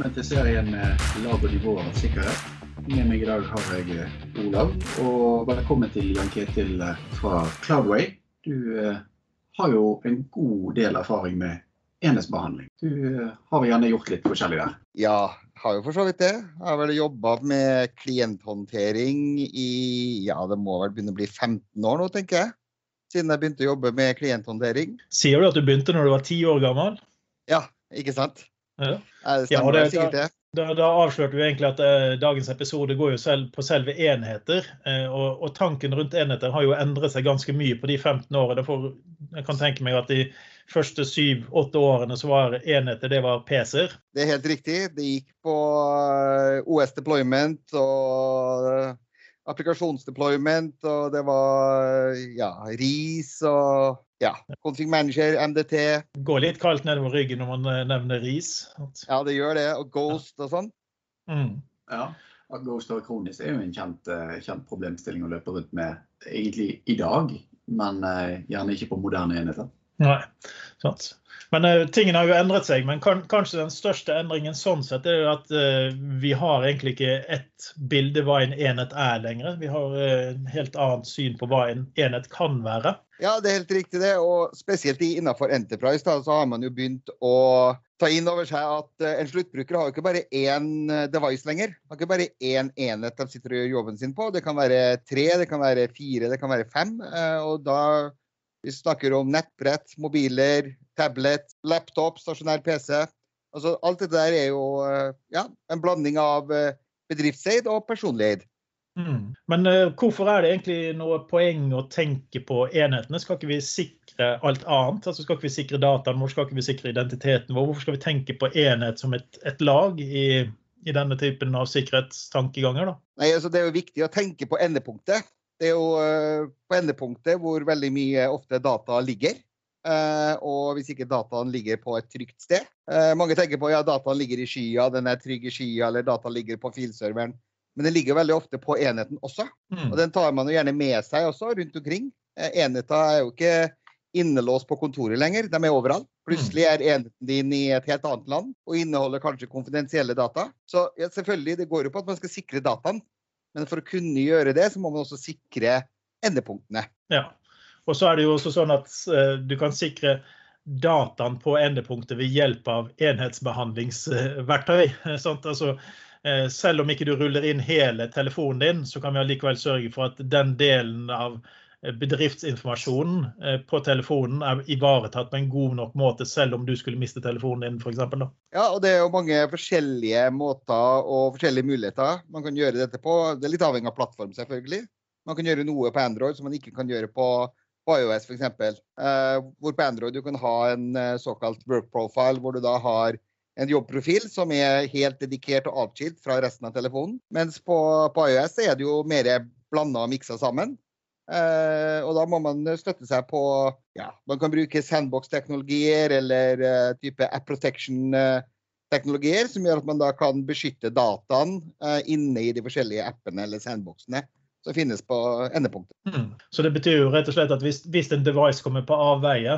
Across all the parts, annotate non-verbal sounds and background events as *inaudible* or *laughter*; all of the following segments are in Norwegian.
velkommen til serien med lag og nivåer av sikkerhet. Med meg i dag har jeg eh, Olav, og velkommen til Jan Ketil eh, fra Cloudway. Du eh, har jo en god del erfaring med enhetsbehandling. Du eh, har gjerne gjort litt forskjellig der. Ja, har jo for så vidt det. Jeg har vel jobba med klienthåndtering i ja, det må vel begynne å bli 15 år nå, tenker jeg. Siden jeg begynte å jobbe med klienthåndtering. Sier du at du begynte når du var ti år gammel? Ja, ikke sant? Ja. Ja, Stemmer det- det, sikkert det. Da, da avslørte vi egentlig at eh, dagens episode går jo selv på selve enheter. Eh, og, og tanken rundt enheter har jo endret seg ganske mye på de 15 årene. For jeg kan tenke meg at de første syv-åtte årene så var enheter det var PC-er. Det er helt riktig. Det gikk på eh, OS deployment og eh, applikasjonsdeployment, og det var eh, ja, RIS og ja, config manager, MDT. Går litt kaldt nedover ryggen når man eh, nevner RIS. Ja, det gjør det. Og Ghost og sånn. Mm. Ja. At Ghost og Kronis er jo en kjent, eh, kjent problemstilling å løpe rundt med egentlig i dag, men eh, gjerne ikke på moderne enheter. Nei, sant. Men uh, tingene har jo endret seg. Men kan, kanskje den største endringen sånn sett er jo at uh, vi har egentlig ikke ett bilde hva en enhet er lenger. Vi har uh, en helt annet syn på hva en enhet kan være. Ja, det er helt riktig det. Og spesielt innenfor Enterprise da, så har man jo begynt å ta inn over seg at eh, en sluttbruker har jo ikke bare én eh, device lenger. Har ikke bare én enhet de sitter og gjør jobben sin på. Det kan være tre, det kan være fire, det kan være fem. eh, Og da vi snakker om nettbrett, mobiler, tablet, laptop, stasjonær PC. Altså alt dette der er jo eh, ja, en blanding av eh, bedriftseid og personlig eid. Mm. Men uh, hvorfor er det egentlig noe poeng å tenke på enhetene? Skal ikke vi sikre alt annet? Altså Skal ikke vi sikre dataen vår, skal ikke vi sikre identiteten vår? Hvorfor skal vi tenke på enhet som et, et lag i, i denne typen av sikkerhetstankeganger? da? Nei, altså Det er jo viktig å tenke på endepunktet. Det er jo eh, på endepunktet hvor veldig mye ofte data ligger. Eh, og hvis ikke dataen ligger på et trygt sted. Eh, mange tenker på ja, dataen ligger i skya, den er trygg i skya, eller dataen ligger på filserveren. Men det ligger veldig ofte på enheten også. Mm. Og den tar man jo gjerne med seg også rundt omkring. Enheter er jo ikke innelåst på kontoret lenger, de er overalt. Plutselig er enheten din i et helt annet land og inneholder kanskje konfidensielle data. Så ja, selvfølgelig, det går jo på at man skal sikre dataen. Men for å kunne gjøre det, så må man også sikre endepunktene. Ja. Og så er det jo også sånn at uh, du kan sikre dataen på endepunktet ved hjelp av enhetsbehandlingsverktøy. sant? Altså, eh, selv om ikke du ruller inn hele telefonen din, så kan vi allikevel sørge for at den delen av eh, bedriftsinformasjonen eh, på telefonen er ivaretatt på en god nok måte, selv om du skulle miste telefonen din, f.eks. Ja, og det er jo mange forskjellige måter og forskjellige muligheter man kan gjøre dette på. Det er litt avhengig av plattform, selvfølgelig. Man kan gjøre noe på Android som man ikke kan gjøre på, iOS, f.eks. Eh, hvor på Android du kan ha en eh, såkalt work profile, hvor du da har en jobbprofil som er helt dedikert og atskilt fra resten av telefonen. Mens på, på iOS er det jo mer blanda og miksa sammen. Eh, og da må man støtte seg på ja, Man kan bruke sandbox-teknologier eller eh, type app protection-teknologier, som gjør at man da kan beskytte dataen eh, inne i de forskjellige appene eller sandboxene som finnes på endepunktet. Mm. Så det betyr jo rett og slett at hvis, hvis en device kommer på avveie,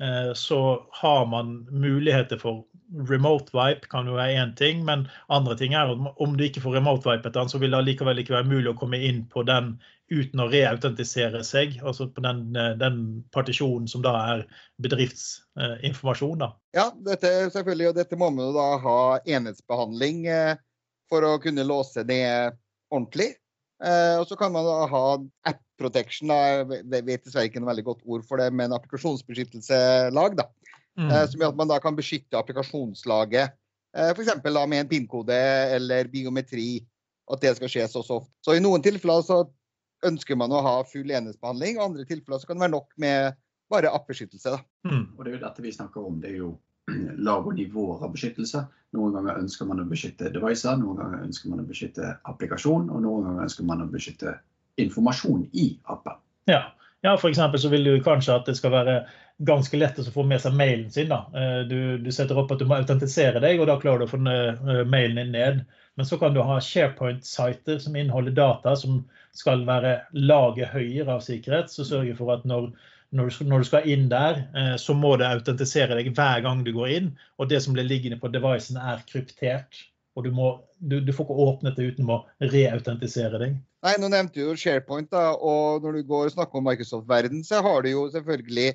eh, så har man muligheter for remote wipe, kan jo være én ting. Men andre ting er at om du ikke får remote vipet den, så vil det likevel ikke være mulig å komme inn på den uten å reautentisere seg. Altså på den, eh, den partisjonen som da er bedriftsinformasjon. da. Ja, dette, selvfølgelig, og dette må man da ha enhetsbehandling eh, for å kunne låse ned ordentlig. Eh, og så kan man da ha app protection, da. jeg vet dessverre ikke noe veldig godt ord for det, men applikasjonsbeskyttelseslag. da. Mm. Eh, som gjør at man da kan beskytte applikasjonslaget, eh, f.eks. med en PIN-kode eller biometri, at det skal skje så soft. Så i noen tilfeller så ønsker man å ha full enhetsbehandling, og i andre tilfeller så kan det være nok med bare appbeskyttelse. da. Mm. Og det er jo dette vi snakker om. Det er jo *clears throat* lag og nivåer av beskyttelse. Noen ganger ønsker man å beskytte devicer, noen ganger ønsker man å beskytte applikasjon, og noen ganger ønsker man å beskytte informasjon i appen. Ja. Ja, f.eks. så vil du kanskje at det skal være ganske lett å få med seg mailen sin. Eh, Du, du setter opp at du må autentisere deg, og da klarer du å få eh, mailen din ned. Men så kan du ha SharePoint-sider som inneholder data som skal være laget høyere av sikkerhet, som sørger for at når når du, når du skal inn der, eh, så må det autentisere deg hver gang du går inn. Og det som blir liggende på devicen, er kryptert. Og du, må, du, du får ikke åpnet det uten å reautentisere deg. Nei, nå nevnte du jo SharePoint, da, og når du går og snakker om Microsoft-verden, så har du jo selvfølgelig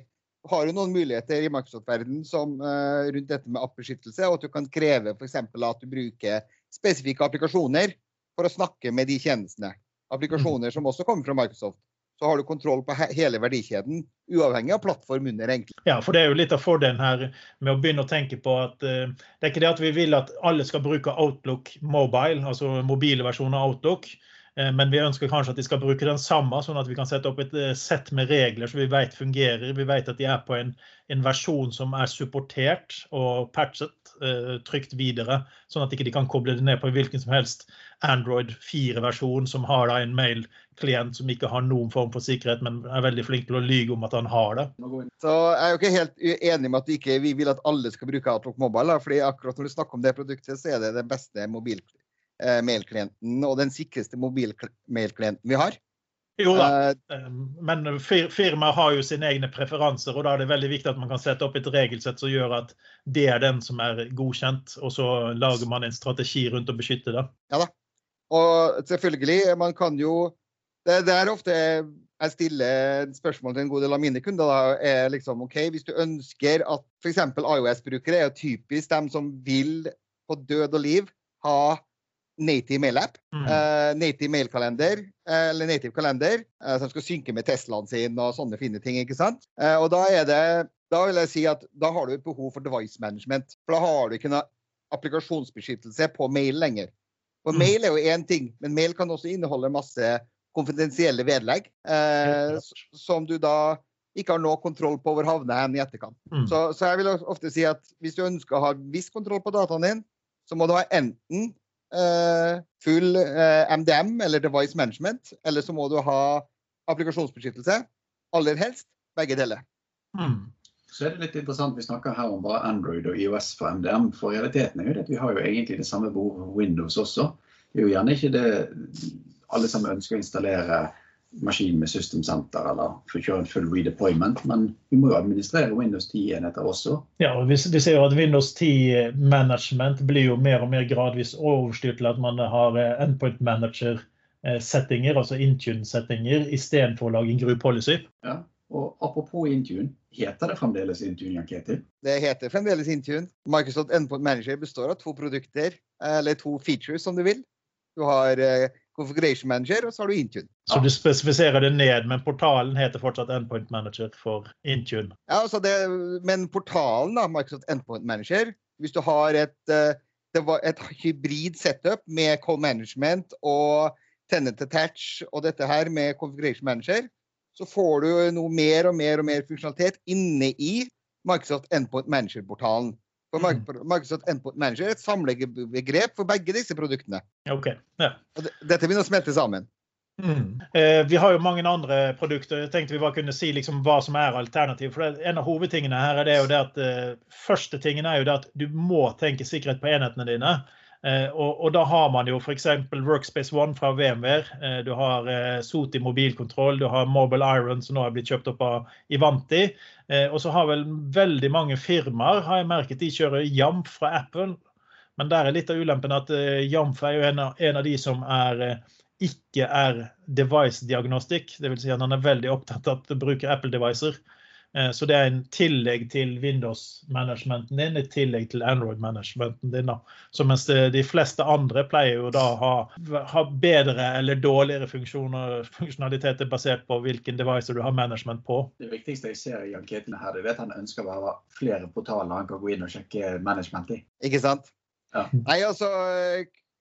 har du noen muligheter i Microsoft-verden som uh, rundt dette med app-beskyttelse, og at du kan kreve f.eks. at du bruker spesifikke applikasjoner for å snakke med de tjenestene. Applikasjoner som også kommer fra Microsoft. Så har du kontroll på he hele verdikjeden, uavhengig av plattform under. egentlig. Ja, for det er jo litt av fordelen her med å begynne å tenke på at uh, det er ikke det at vi vil at alle skal bruke Outlook Mobile, altså mobile versjoner av Outlook. Eh, men vi ønsker kanskje at de skal bruke den samme, sånn at vi kan sette opp et eh, sett med regler som vi vet fungerer. Vi vet at de er på en, en versjon som er supportert og patchet, uh, trygt videre. Sånn at de ikke kan koble det ned på hvilken som helst Android 4-versjon som har da en mail-klient som ikke har noen form for sikkerhet, men er veldig flink til å lyge om at han har det. Så jeg er jo ikke helt enig med at vi ikke vi vil at alle skal bruke Outlook Mobile. fordi akkurat når du snakker om det produktet, så er det den beste mobilklientet eh, og den sikreste mobilmailklienten vi har. Jo da, eh, eh, men firmaet har jo sine egne preferanser, og da er det veldig viktig at man kan sette opp et regelsett som gjør at det er den som er godkjent, og så lager man en strategi rundt å beskytte det. Ja da. Og selvfølgelig, man kan jo Det, det er ofte jeg stiller spørsmål til en god del av mine kunder. Da, er liksom, ok, Hvis du ønsker at f.eks. IOS-brukere er jo typisk dem som vil på død og liv ha native mail-app, mm. uh, native mailkalender, uh, eller native kalender, uh, som skal synke med Teslaen sin og sånne fine ting. ikke sant? og da er det da vil jeg si at da har du et behov for device management. For da har du ikke noe applikasjonsbeskyttelse på mail lenger. Og mm. mail er jo én ting, men mail kan også inneholde masse konfidensielle vedlegg som du da ikke har noe kontroll på hvor havner hen i etterkant. Mm. Så, så, jeg vil ofte si at hvis du ønsker å ha viss kontroll på dataen din, så må du ha enten Eh, full MDM eh, eller device management, eller så må du ha applikasjonsbeskyttelse. Aller helst begge deler. Mm. Så er det litt interessant, Vi snakker her om bare Android og IOS for MDM. For realiteten er jo det at vi har jo egentlig det samme behovet for Windows også. Det er jo gjerne ikke det alle som ønsker å installere maskin med System Center eller for å kjøre en full redeployment. Men vi må jo administrere Windows 10-enheter også. Ja, og vi, vi, ser jo at Windows 10-management blir jo mer og mer gradvis overstyrt til at man har eh, endpoint manager-settinger, altså Intune-settinger, istedenfor å lage en group policy. Ja, og Apropos Intune, heter det fremdeles Intune, Jan Ketil? Det heter fremdeles Intune. Microsoft Endpoint Manager består av to produkter, eller to features, som du vil. Du har eh, Configuration Manager, og så har du Intune. Så du spesifiserer det ned, men portalen heter fortsatt Endpoint Manager for Intune? Ja, altså det, men portalen, da, Microsoft Endpoint Manager, hvis du har et, eh, et hybrid setup med call management og tenant attach og dette her med Configuration Manager, så får du noe mer og mer og mer funksjonalitet inne i Microsoft Endpoint Manager-portalen. For. Microsoft Endpoint Manager er et samlebegrep for begge disse produktene. Okay. Ja. Dette begynner å smelte sammen. Mm. Eh, vi har jo mange andre produkter. Jeg tenkte vi bare kunne si liksom hva som er alternativ. For En av hovedtingene her er det jo det at eh, første tingen er jo det at du må tenke sikkerhet på enhetene dine. Eh, og, og, da har man jo f.eks. Workspace One fra VMware. Eh, du har eh, Soti mobilkontroll, du har Mobile Iron som nå har blitt kjøpt opp av Ivanti. Og så har vel veldig mange firmaer har jeg merket, de kjører Jamf fra Apple. Men der er litt av ulempen at Jamf er jo en av, en av de som er ikke er device-diagnostikk. Dvs. Si at han er veldig opptatt av å bruke Apple-devicer. Eh, så det er en tillegg til Windows-managementen din, i tillegg til Android-managementen din. Da. Så mens de fleste andre pleier jo da å ha, ha, bedre eller dårligere funksjonaliteter basert på hvilken device du har management på. Det viktigste jeg ser i anketene her, du vet han ønsker å ha flere portaler han kan gå inn og sjekke management i. Ikke sant? Ja. Nei, altså,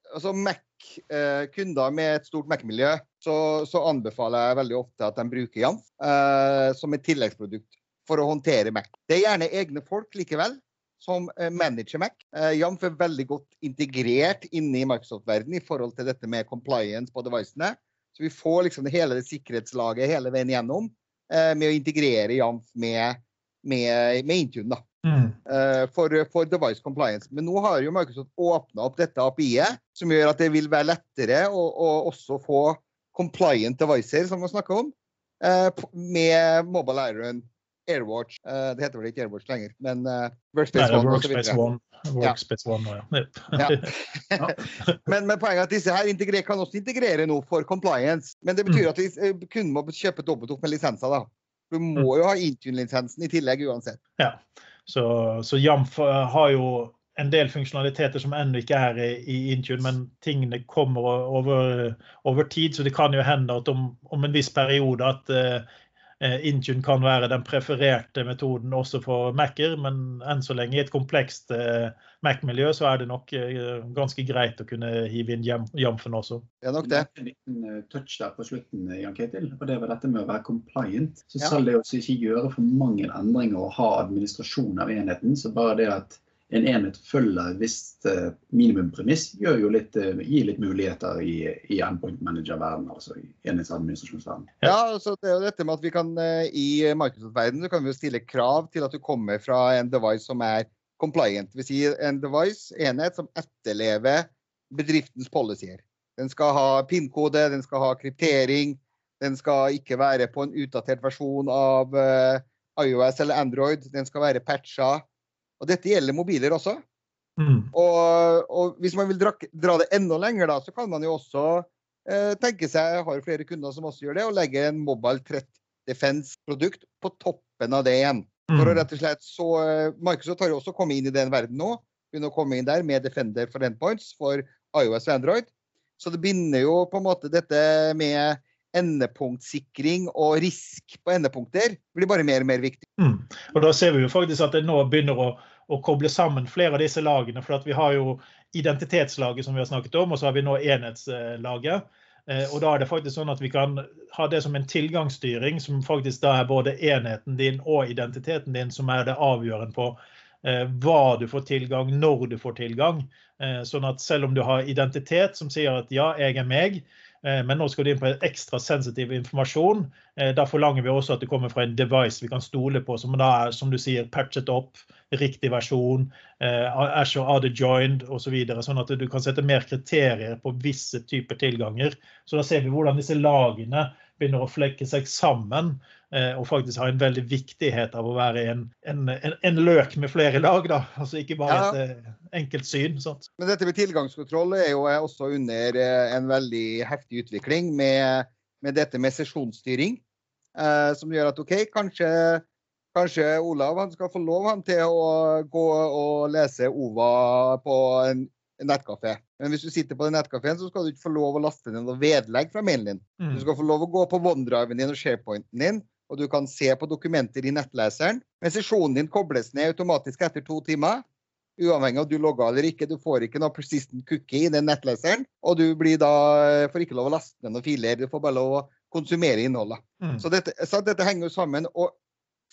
altså Mac-kunder eh, med et stort Mac-miljø, så, så, anbefaler jeg veldig ofte at de bruker Jamf eh, som et tilleggsprodukt for å håndtere Mac. Det er gjerne egne folk likevel som eh, manager Mac. Eh, Jamf er veldig godt integrert inne i Microsoft-verdenen i forhold til dette med compliance på devicene. Så vi får liksom hele det sikkerhetslaget hele veien gjennom eh, med å integrere Jamf med, med, med Intune. da. Mm. For, for, device compliance. Men nå har jo Microsoft åpna opp dette API-et, som gjør at det vil være lettere å, å også få compliant devices, som vi snakker om, med Mobile Iron, Airwatch Uh, Det heter vel ikke Airwatch lenger, men uh, Workspace er One Workspace. One. Workspace One, ja. Ja. *laughs* *laughs* Men, men poenget er at disse her integrer, kan også integrere noe for compliance. Men det betyr at vi eh, kun må kjøpe dobbelt opp med lisenser. da. Du må jo ha Intune-lisensen i tillegg uansett. Ja. Så, så Jamf har jo en del funksjonaliteter som ennå ikke er i, Intune, men tingene kommer over, over tid. Så det kan jo hende at om, om en viss periode at eh, Intune kan være den prefererte metoden også for Mac-er, men enn så lenge i et komplekst eh, Mac-miljø så er det nok eh, ganske greit å kunne hive inn Jamfen også. Det er nok det. En liten eh, touch der på slutten, eh, Jan Ketil. Og det var dette med å være compliant. Så Ja. skal det også ikke gjøre for mange endringer og ha administrasjon av enheten. Så bare det at en enhet følger et visst eh, minimumpremiss, litt, eh, gir litt muligheter i, i endpoint manager-verden, altså i enhetsadministrasjonsverdenen. Ja, altså det er jo dette med at vi kan eh, I Microsoft-verdenen kan vi jo stille krav til at du kommer fra en device som er compliant. Det vil si en device, enhet, som etterlever bedriftens policyer. Den skal ha PIN-kode, den skal ha kryptering, den skal ikke være på en utdatert versjon av iOS eller Android. Den skal være patcha. Og dette gjelder mobiler også. Mm. Og, og hvis man vil dra, dra det enda lenger, da, så kan man jo også eh, tenke seg, jeg har flere kunder som også gjør det, å legge en Mobile Threat Defense-produkt på toppen av det igjen. For å Mm. rett og slett så eh, Microsoft har jo også kommet inn i den verden nå. Begynner å komme inn der med Defender for endpoints for iOS og Android. Så det binder jo på en måte dette med endepunktsikring og risk på endepunkter blir bare mer og mer viktig. Mm. Og da ser vi jo faktisk at det nå begynner å, å koble sammen flere av disse lagene. For vi har jo identitetslaget som vi har snakket om, og så har vi nå enhetslaget. Eh, Og da er det faktisk sånn at vi kan ha det som en tilgangsstyring, som faktisk da er både enheten din og identiteten din som er det avgjørende på hva du får tilgang, når du får tilgang. Eh, Sånn at selv om du har identitet som sier at ja, jeg er meg, eh, men nå skal du inn på ekstra sensitiv informasjon, Eh, Da forlanger vi også at det kommer fra en device vi kan stole på, som da er som du sier, patchet opp, riktig versjon, eh, Azure Other Joined osv. Så sånn at du kan sette mer kriterier på visse typer tilganger. Så da ser vi hvordan disse lagene begynner å flekke seg sammen eh, og faktisk har en veldig viktighet av å være en, en, en, en løk med flere lag. da, altså Ikke bare Ja. et eh, enkelt syn. sant? Men dette med tilgangskontroll er jo også under eh, en veldig heftig utvikling med, med dette med sesjonsstyring. Eh, som gjør at OK, kanskje, kanskje Olav han skal få lov han til å gå og lese OVA på en, en nettkafé. Men hvis du sitter på den nettkafeen, så skal du ikke få lov å laste ned noe vedlegg fra mailen din. Mm. Du skal få lov å gå på OneDriven din og SharePointen din, og du kan se på dokumenter i nettleseren. Men sesjonen din kobles ned automatisk etter to timer. Uavhengig av om du logger eller ikke. Du får ikke noe persistent cookie i den nettleseren. Og du blir da, får ikke lov å laste ned noen filer. Du får bare lov å konsumere innholdet. Mm. Så dette, så dette henger jo sammen. Og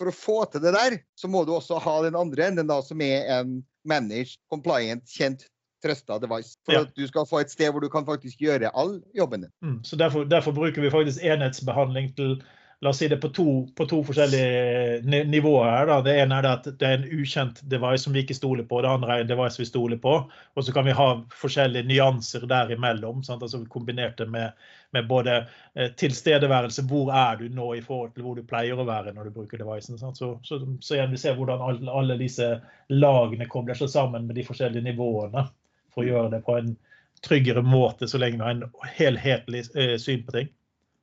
for å få til det der, så må du også ha den andre enden, da, som er en managed, compliant, kjent, trøsta device. For Ja. at du skal få et sted hvor du kan faktisk gjøre all jobben din. Mm, Så derfor, derfor bruker vi faktisk enhetsbehandling til La oss si det på to, på to forskjellige nivåer. her. Da. Det ene er at det er en ukjent device som vi ikke stoler på. Det andre er en device vi stoler på. Og så kan vi ha forskjellige nyanser derimellom. Sant? Altså Kombinert det med, med både eh, tilstedeværelse, hvor er du nå i forhold til hvor du pleier å være når du bruker devicen. Sant? Så, så, så igjen, vi ser hvordan alle, alle disse lagene kobler seg sammen med de forskjellige nivåene for å gjøre det på en tryggere måte, så lenge vi har en helhetlig eh, syn på ting.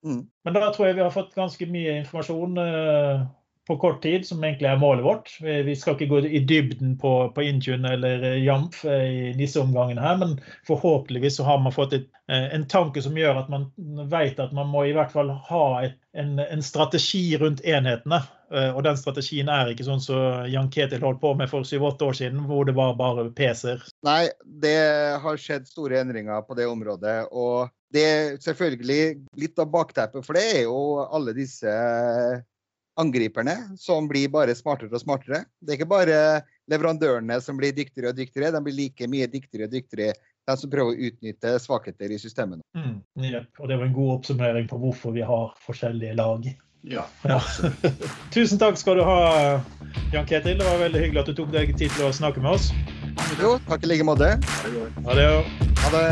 Mm. Men da tror jeg vi har fått ganske mye informasjon eh, på kort tid, som egentlig er målet vårt. Vi, vi skal ikke gå i dybden på, på Intune eller eh, Jamf eh, i disse omgangene her, men forhåpentligvis så har man fått et, en tanke som gjør at man vet at man må i hvert fall ha et, en, en strategi rundt enhetene. Eh, Og den strategien er ikke sånn som Jan Ketil holdt på med for syv-åtte år siden, hvor det var bare PC-er. Nei, det har skjedd store endringer på det området. Og det er selvfølgelig litt av bakteppet for det er jo alle disse angriperne som blir bare smartere og smartere. Det er ikke bare leverandørene som blir dyktigere og dyktigere, de blir like mye dyktigere og dyktigere de som prøver å utnytte svakheter i systemene. Mm, yep. Og det var en god oppsummering på hvorfor vi har forskjellige lag. Ja. Ja. *laughs* Tusen takk skal du ha, Jan Ketil. Det var veldig hyggelig at du tok deg tid til å snakke med oss. Jo, takk i like måte. Ha det godt. Ha det. Ha det.